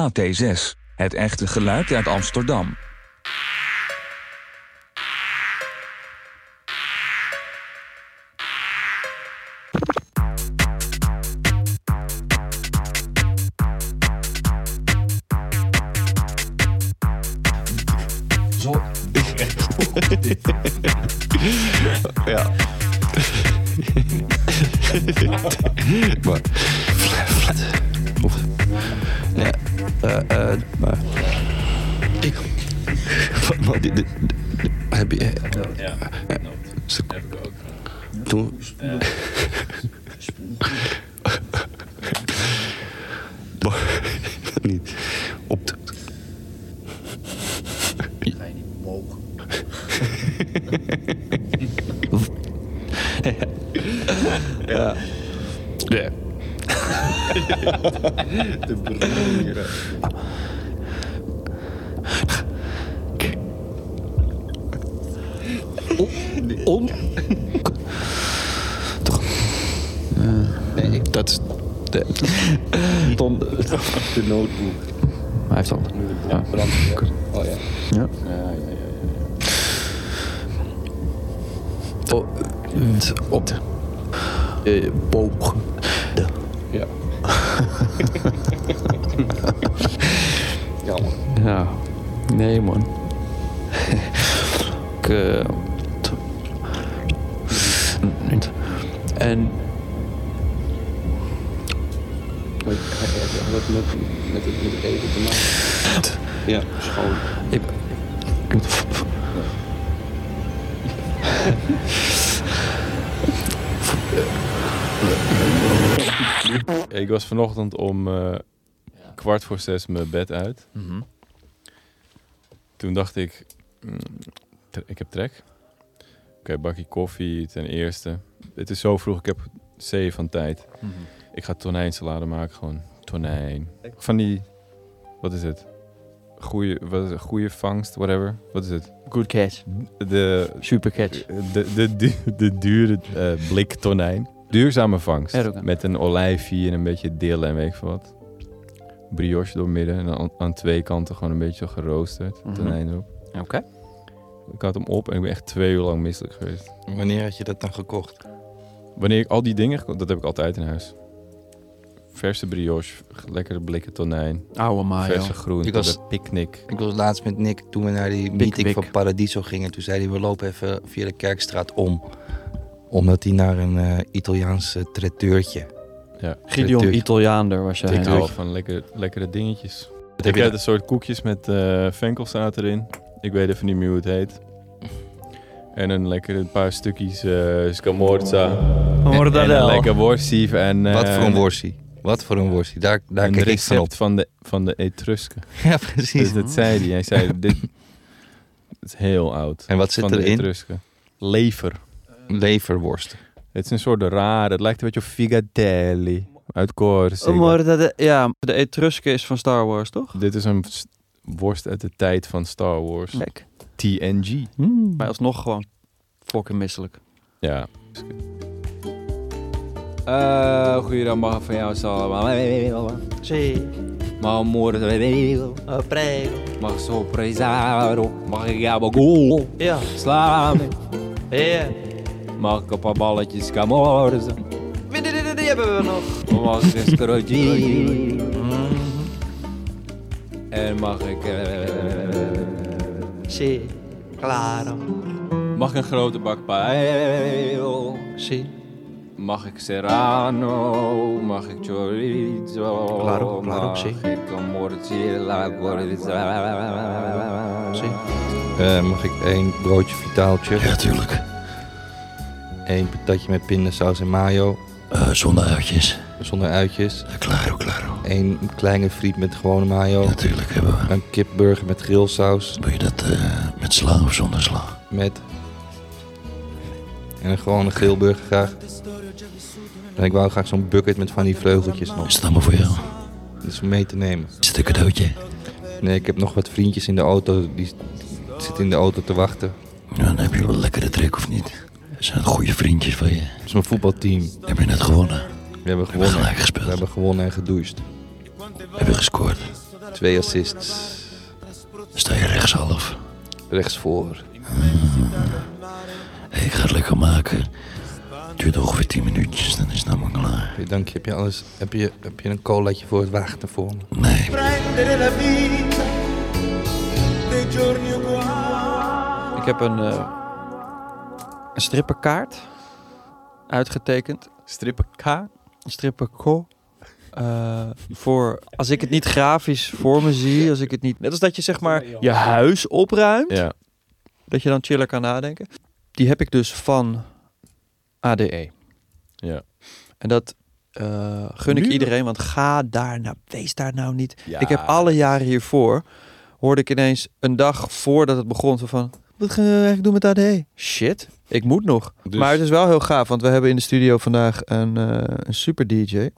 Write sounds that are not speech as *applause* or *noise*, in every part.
AT6, het echte geluid uit Amsterdam. Maar, niet. Op de. Ga je niet omhoog. Ja. Ja. De broeren. On. Toch. Nee, ik Dat is. De, *laughs* ton, de notebook. hij heeft al. Nu de Ja. brand. oh ja. Ja. Ja, ja, ja. ja. Oh, op de. eh, boog. De. Ja. *laughs* Jammer. Ja. Nee, man. Ik. niet. En. Had had dat met, met, het, met het eten te maken? Ja, schoon. Ik. ik was vanochtend om eh, kwart voor zes mijn bed uit. Toen dacht ik, mm, ik heb trek. Oké, bakje koffie ten eerste. Het is zo vroeg, ik heb C van tijd. Ik ga tonijnsalade maken, gewoon tonijn. Van die, wat is het? Goeie, wat is het? Goeie vangst, whatever. Wat is het? Good catch. De, Super catch. de, de, de, de dure eh, blik tonijn. Duurzame vangst. Ja, met een olijfje en een beetje dillen en weet ik veel wat. Brioche doormidden en aan, aan twee kanten gewoon een beetje zo geroosterd. Mhm. Tonijn erop. Oké. Ik had hem op en ik ben echt twee uur lang misselijk geweest. Wanneer had je dat dan gekocht? Wanneer ik al die dingen, dat heb ik altijd in huis. Verse brioche, lekkere blikken tonijn, Oude mayo. verse groenten, Ik was- de picknick. Ik was laatst met Nick toen we naar die meeting van Paradiso gingen. Toen zei hij, we lopen even via de Kerkstraat om. Omdat hij naar een eh Italiaans eh, traiteurtje. Ja. Gideon. Italiaander was Ik jij. hou wel van lekkere, lekkere dingetjes. Wat Ik heb je heb een soort koekjes met eh venkelzaad erin. Ik weet even niet meer hoe het heet. En een lekkere paar stukjes eh scamorza. En een Mortadel. lekker worstje. En, eh, Wat voor een worstje. Wat voor een worstje. Daar, daar een kijk ik van op. recept van de, van de Etrusken. *laughs* Ja, precies. Dus dat zei hij. Hij zei, dit het *laughs* is heel oud. En wat zit van de erin? Etrusken. Lever. Leverworst. Het is een soort raar. Het lijkt een beetje op figatelli. Uit Corsica. Mortadel. Ja, de Etrusken is van Star Wars, toch? Dit is een worst uit de tijd van Star Wars. Lek. TNG. Maar alsnog gewoon fucking misselijk. Ja. Uh, goeiedag van jou allemaal. Zee. Maar morgen Oh, prego. mag sorpresaro. Mag ik jou goal Ja. slaan? Ja. Mag ik een paar balletjes camorzen? Die hebben we nog. Mag ik een scrotje? En mag ik... eh, Si, claro. mag een grote bak paella? Si. Mag ik serrano? Mag ik chorizo? Claro, claro, mag sí. ik een mortilla. Eh, mag ik één broodje vitaaltje? Ja, tuurlijk. Eén patatje met pindasaus en mayo. Eh, zonder uitjes. Zonder uitjes. Eh, claro, claro. Eén kleine friet met gewone mayo. Natuurlijk hebben we. Een kipburger met grillsaus. Wil je dat met sla of zonder sla? Met... En een gewone grillburger graag. En ik wou graag zo'n bucket met van die vleugeltjes nog. Is het allemaal voor jou? Dus om mee te nemen. Is het een cadeautje? Nee, ik heb nog wat vriendjes in de auto. Die zitten in de auto te wachten. Ja, dan heb je wel een lekkere trek of niet? Dat zijn goede vriendjes van je. Het is mijn voetbalteam. Heb je net gewonnen? We hebben Hebben we gewonnen. gelijk gespeeld? We hebben gewonnen en gedoucht. Heb je gescoord? Twee assists. Sta je rechtshalf? Rechtsvoor. Hey, ik ga het lekker maken. Duurt ongeveer 10 minuutjes, dan is het namelijk klaar. Dank je. Heb je, alles, heb, je, heb je een colaatje voor het wachten voor me? Nee, Ik heb een, eh een strippenkaart uitgetekend. Strippenkaart? Strippenko. Eh, voor als ik het niet grafisch voor me zie, als ik het niet. Net als dat je zeg maar je huis opruimt, Ja. dat je dan chiller kan nadenken. Die heb ik dus van ADE. Ja. En dat eh, gun ik iedereen, want ga daar nou, wees daar nou niet. Ja. Ik heb alle jaren hiervoor, hoorde ik ineens een dag voordat het begon, van, wat ga je eigenlijk doen met ADE? Shit, ik moet nog. Dus- Maar het is wel heel gaaf, want we hebben in de studio vandaag een, eh, een super DJ.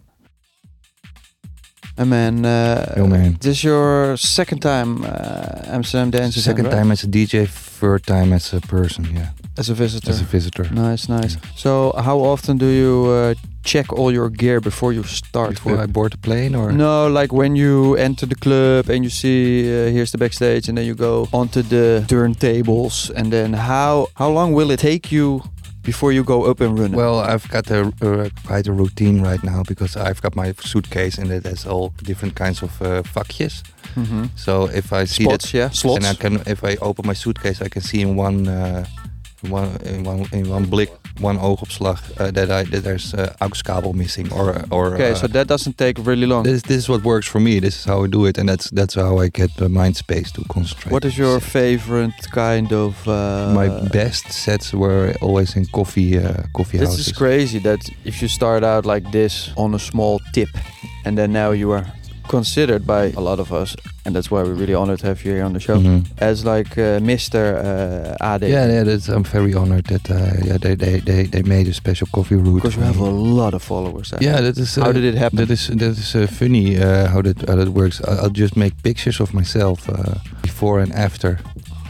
En man, uh, Yo, man. this is your second time uh, Amsterdam Dance Second right? time as a DJ, third time as a person, yeah. As a visitor. As a visitor. Nice, nice. So, how often do you uh, check all your gear before you start Before I board the plane or? No, like when you enter the club and you see uh, here's the backstage, and then you go onto the turntables, and then how how long will it take you before you go up and run? Well, I've got a, uh, quite a routine right now because I've got my suitcase and it has all different kinds of uh, vakjes. Mhm. So if I see Spots, that, yeah, slots. and I can, if I open my suitcase, I can see in one, uh, one, in one, in one blik, one oogopslag uh, that I that there's uh, AUX-kabel missing or or. okay, uh, so that doesn't take really long. this this is what works for me. This is how I do it, and that's that's how I get the mind space to concentrate. What is your favorite kind of? Uh, my best sets were always in coffee uh, coffee This houses. is crazy that if you start out like this on a small tip, and then now you are considered by a lot of us, and that's why we're really honored to have you here on the show Mhm. as like uh, Mr. Uh, AD. Yeah, yeah, that's, I'm very honored that uh, yeah they, they, they, they made a special coffee route. because you have a lot of followers. I Yeah, think. that is. Uh, How did it happen? That is that is uh, funny uh, how that how that works. I'll just make pictures of myself uh, before and after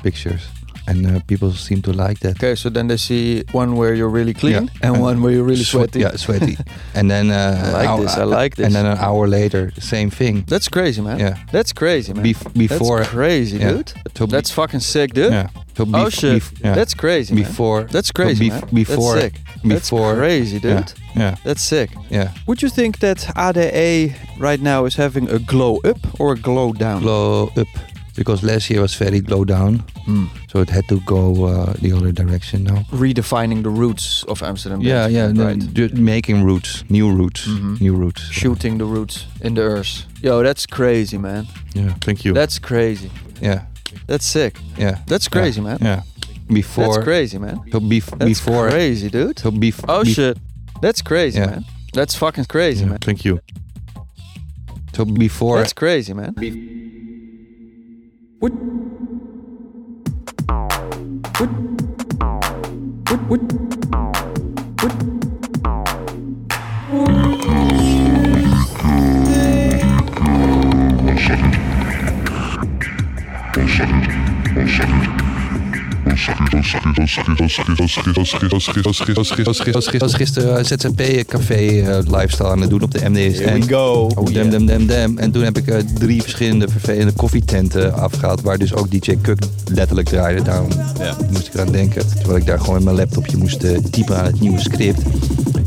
pictures, and uh, people seem to like that. Okay, so then they see one where you're really clean Yeah. and And one where you're really Sweat- sweaty. Yeah, sweaty. *laughs* and then uh, I like hour- this, I like this. And then an hour later, the same thing. That's crazy, man. Yeah. That's crazy, man. Bef- before. That's crazy, yeah. dude. So be- That's fucking sick, dude. yeah. So Oh shit. yeah. That's crazy, man. before. That's crazy, bef- man. before- That's sick. before. That's crazy, dude. Yeah. Yeah. That's sick. Yeah. Would you think that ADE right now is having a glow up or a glow down? Glow up because last year was very low down, Hmm. so it had to go uh, the other direction now. Redefining the roots of Amsterdam. Yeah, yeah, right. making roots, new roots, Mhm. new roots. Shooting the roots in the earth. Yo, that's crazy, man. Yeah, thank you. That's crazy. yeah, That's sick. yeah. That's crazy, yeah, man. Yeah. Before. That's crazy, man. So bef- That's before. crazy, dude. So bef- Oh bef- shit. That's crazy, Yeah. man. That's fucking crazy, man. Thank you. So before. That's crazy, man. quýt quýt quýt quýt quýt Oh, shit. Oh, shit. Was gisteren ZZP Café eh, lifestyle aan het doen op de MDSN. go. Oh, dem, dem, dem, dem. En toen heb ik eh, drie verschillende vervelende koffietenten afgehaald. Waar dus ook DJ Cook letterlijk draaide. Daarom moest ik eraan denken. Terwijl ik daar gewoon met mijn laptopje moest eh, typen aan het nieuwe script.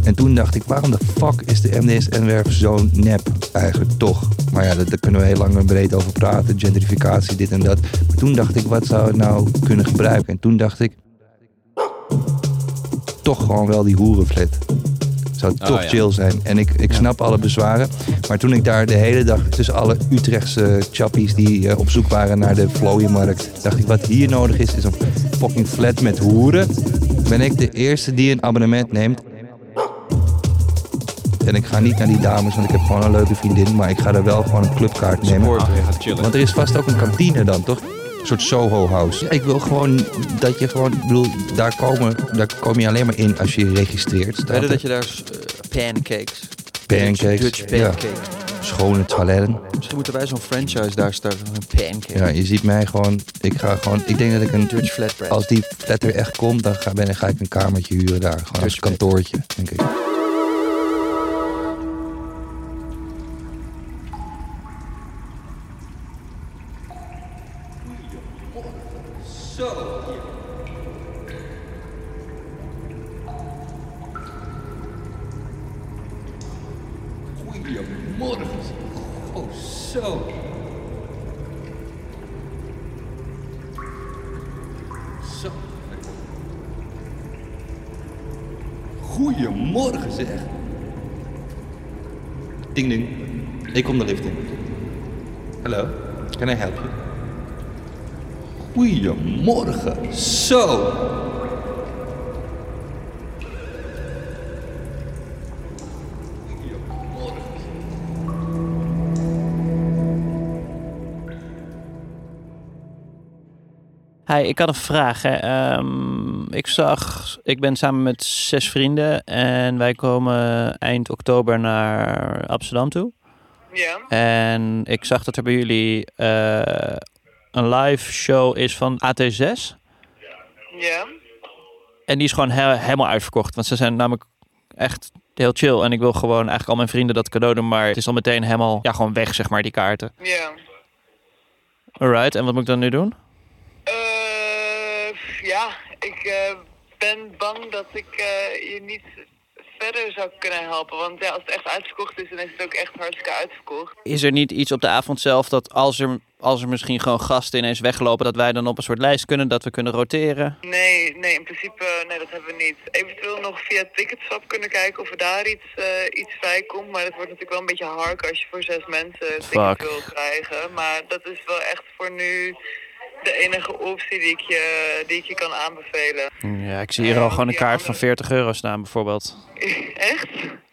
En toen dacht ik, waarom de fuck is de MDS-N-werf zo nep eigenlijk toch? Maar ja, daar, kunnen we heel lang en breed over praten. Gentrificatie, dit en dat. Maar toen dacht ik, wat zou het nou kunnen gebruiken? En toen dacht ik, toch gewoon wel die hoerenflat. Zou Oh, toch ja. chill zijn. En ik, ik snap alle bezwaren. Maar toen ik daar de hele dag tussen alle Utrechtse chappies die eh, op zoek waren naar de Vlooienmarkt, dacht ik, wat hier nodig is, is een fucking flat met hoeren. Ben ik de eerste die een abonnement neemt. En ik ga niet naar die dames, want ik heb gewoon een leuke vriendin. Maar ik ga er wel gewoon een clubkaart nemen. Je gaat chillen. Want er is vast ook een kantine dan, toch? Een soort Soho House. Ik wil gewoon dat je gewoon, ik bedoel, daar, komen, daar kom je alleen maar in als je je registreert. staat Verder er. dat je daar eh, pancakes. Pancakes, Dutch ja. pancake. schone toiletten. Misschien moeten wij zo'n franchise daar starten. Een pancake. Ja, je ziet mij gewoon, ik ga gewoon, ik denk dat ik een, Dutch flatbread. als die flat er echt komt, dan ga, ben, ga ik een kamertje huren daar. Gewoon als kantoortje, denk ik. Goedemorgen. Oh, zo. Zo. Goedemorgen zeg. Ding ding. Ik kom de lift in. Hallo, can I help you? Goedemorgen. Zo. Hi, ik had een vraag. Hè. Ehm, ik zag, ik ben samen met zes vrienden en wij komen eind oktober naar Amsterdam toe. Ja, En ik zag dat er bij jullie eh, een live show is van AT6. ja. En die is gewoon he- helemaal uitverkocht. Want ze zijn namelijk echt heel chill. En ik wil gewoon eigenlijk al mijn vrienden dat cadeau doen. Maar het is al meteen helemaal ja, gewoon weg, zeg maar, die kaarten. Ja. Alright, en wat moet ik dan nu doen? Eh, ja, ik eh, ben bang dat ik eh, je niet verder zou kunnen helpen. Want ja, als het echt uitverkocht is, dan is het ook echt hartstikke uitverkocht. Is er niet iets op de avond zelf dat als er, als er misschien gewoon gasten ineens weglopen, dat wij dan op een soort lijst kunnen, dat we kunnen roteren? Nee, nee, in principe, nee, dat hebben we niet. Eventueel nog via Ticketswap kunnen kijken of er daar iets, eh, iets vrij komt. Maar dat wordt natuurlijk wel een beetje hark als je voor zes mensen tickets wil krijgen. Maar dat is wel echt voor nu de enige optie die ik je, die ik je kan aanbevelen. Ja, ik zie hier al gewoon een kaart van andere- 40 euro staan bijvoorbeeld. *laughs* Echt?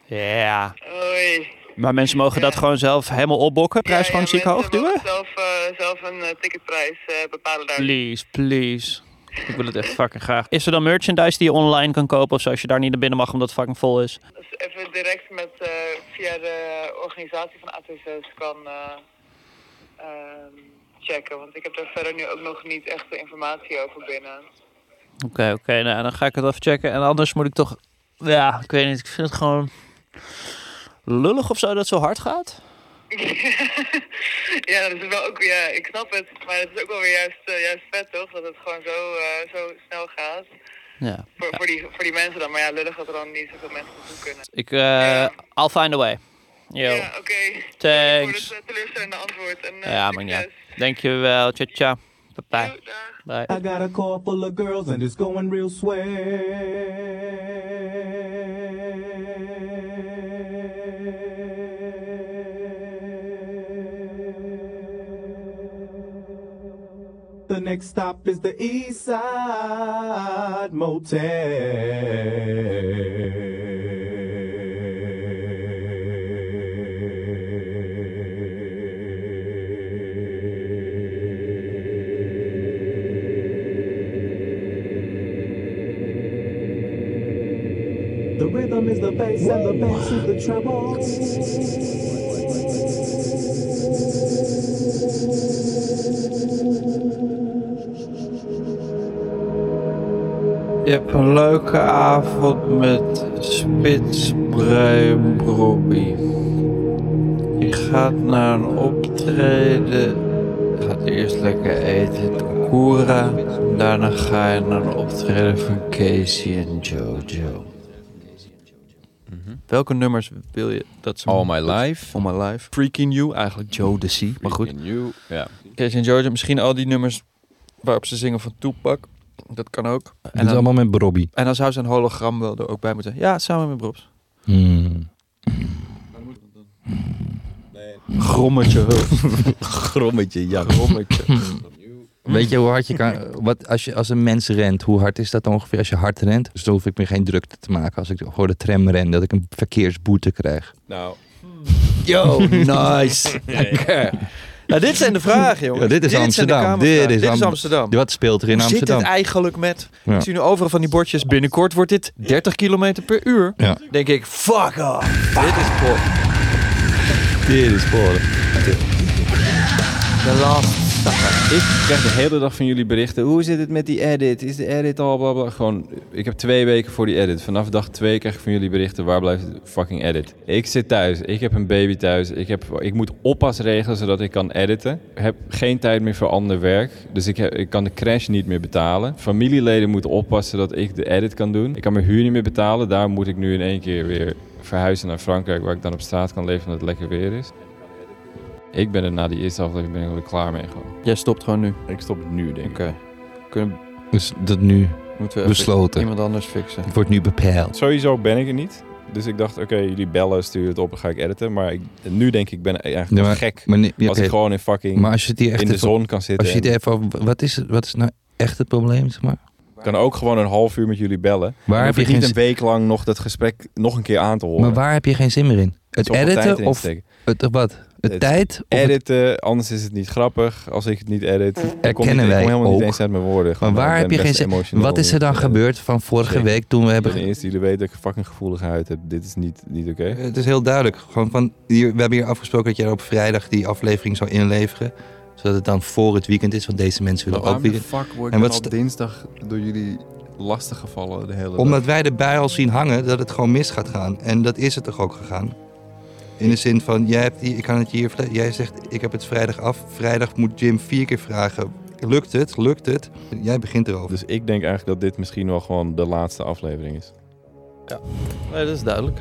Ja. Oei. Maar mensen mogen dat gewoon zelf helemaal opbokken, prijs Ja, gewoon ja, ziek hoog duwen? Zelf, eh, zelf een eh, ticketprijs eh, bepalen daar. Please, please. Ik wil het echt fucking graag. Is er dan merchandise die je online kan kopen of zo, als je daar niet naar binnen mag omdat het fucking vol is? Dus even direct met, via de organisatie van AT6 kan eh, ehm, checken. Want ik heb daar verder nu ook nog niet echt de informatie over binnen. Oké, oké, nou dan ga ik het even checken. En anders moet ik toch, ja, ik weet niet, ik vind het gewoon lullig of zo dat het zo hard gaat. *laughs* ja, dat is wel ook, ja, ik snap het. Maar het is ook wel weer juist, eh, juist vet, toch? Dat het gewoon zo, eh, zo snel gaat. Ja. Voor, voor, die, voor die mensen dan. Maar ja, lullig dat er dan niet zoveel mensen naartoe kunnen. Ik, eh, Ja. I'll find a way. Yo. Ja, oké. Thanks. Voor het uh, teleurstellende antwoord. En, eh, Ja, maar ja. succes. Dankjewel. Ciao, ciao. Bye bye. dag. Bye. I got a car full of girls and it's going real swell. The next stop is the East Side Motel. The rhythm is the bass and the bass is the treble. Je hebt een leuke avond met Spits Bruin Robbie. Je gaat naar een optreden. Je gaat eerst lekker eten in Kokura. Daarna ga je naar een optreden van Casey en Jojo. Welke nummers wil je dat ze... All My Life. All My Life. Freaking You, eigenlijk Joe the Sea. Maar goed. Freaking You. Ja. En Georgia, misschien al die nummers waarop ze zingen van Tupac. Dat kan ook. En En dat is dan, allemaal met Robbie. en dan zou zijn hologram wel er ook bij moeten. Ja, samen met Brobs. Hmm. Grommetje. *laughs* Grommetje, ja. Grommetje. *laughs* Weet je hoe hard je kan... *laughs* Wat, als, je, als een mens rent, hoe hard is dat ongeveer als je hard rent? Dus dan hoef ik me geen drukte te maken als ik gewoon de tram ren, dat ik een verkeersboete krijg. Nou, Yo, *laughs* nice. Lekker. Nou, dit zijn de vragen, jongens. Ja, dit is Amsterdam. Dit is Am- Amsterdam. Wat speelt er in Hoe zit Amsterdam? het eigenlijk met... Ja. Ik zie nu overal van die bordjes. Binnenkort wordt dit 30 km per uur. Ja. Denk ik, fuck off. Dit is voor Dit is voor. de last. Ik krijg de hele dag van jullie berichten. Hoe zit het met die edit? Is de edit al bla? Gewoon, ik heb twee weken voor die edit. Vanaf dag twee krijg ik van jullie berichten. Waar blijft de fucking edit? Ik zit thuis. Ik heb een baby thuis. Ik, heb, ik moet oppas regelen zodat ik kan editen. Ik heb geen tijd meer voor ander werk. Dus ik, ik kan de crash niet meer betalen. Familieleden moeten oppassen dat ik de edit kan doen. Ik kan mijn huur niet meer betalen. Daar moet ik nu in één keer weer verhuizen naar Frankrijk. Waar ik dan op straat kan leven omdat het lekker weer is. Ik ben er na die eerste aflevering ben ik alweer klaar mee gewoon. Jij stopt gewoon nu. Ik stop het nu, denk ik. Oké. Kunnen, Dus dat nu moeten we even besloten. iemand anders fixen. Het wordt nu bepaald. Sowieso ben ik er niet. Dus ik dacht, oké, jullie bellen, stuur het op, dan ga ik editen. Maar ik, nu denk ik, ik ben eigenlijk maar- gek. Maar, nee, ja, als oké, ik gewoon in fucking maar als je het hier echt in de even- zon kan zitten. Als je het en- even over, wat is, het- wat is nou echt het probleem, zeg maar? Ik kan ook gewoon een half uur met jullie bellen. Waar heb je niet geen een week lang nog dat gesprek nog een keer aan te horen. Maar waar heb je geen zin meer in? Het Zoveel tijd editen erin of steken. het, wat? Tijd? Het- Editen, anders is het niet grappig als ik het niet edit. Ik kom, niet, ik kom Erkennen wij helemaal ook. niet eens uit mijn woorden. maar Gewoon, waar heb je geen Wat is er dan eh, gebeurd van vorige week toen we hebben... Ten eerste, jullie weten dat ik een fucking gevoelige huid heb. Dit is niet, niet oké. Het is heel duidelijk. Gewoon van, hier, we hebben hier afgesproken dat jij op vrijdag die aflevering zou inleveren. Zodat het dan voor het weekend is, want deze mensen willen ook weekend. fuck word En wat op dinsdag door jullie lastig gevallen de hele dag? Omdat wij erbij al zien hangen dat het gewoon mis gaat gaan. En dat is het toch ook gegaan. In de zin van, jij, hebt die, ik kan het hier. Jij zegt, ik heb het vrijdag af. Vrijdag moet Jim vier keer vragen. Lukt het? Lukt het? Jij begint erover. Dus ik denk eigenlijk dat dit misschien wel gewoon de laatste aflevering is. Nee, dat is duidelijk.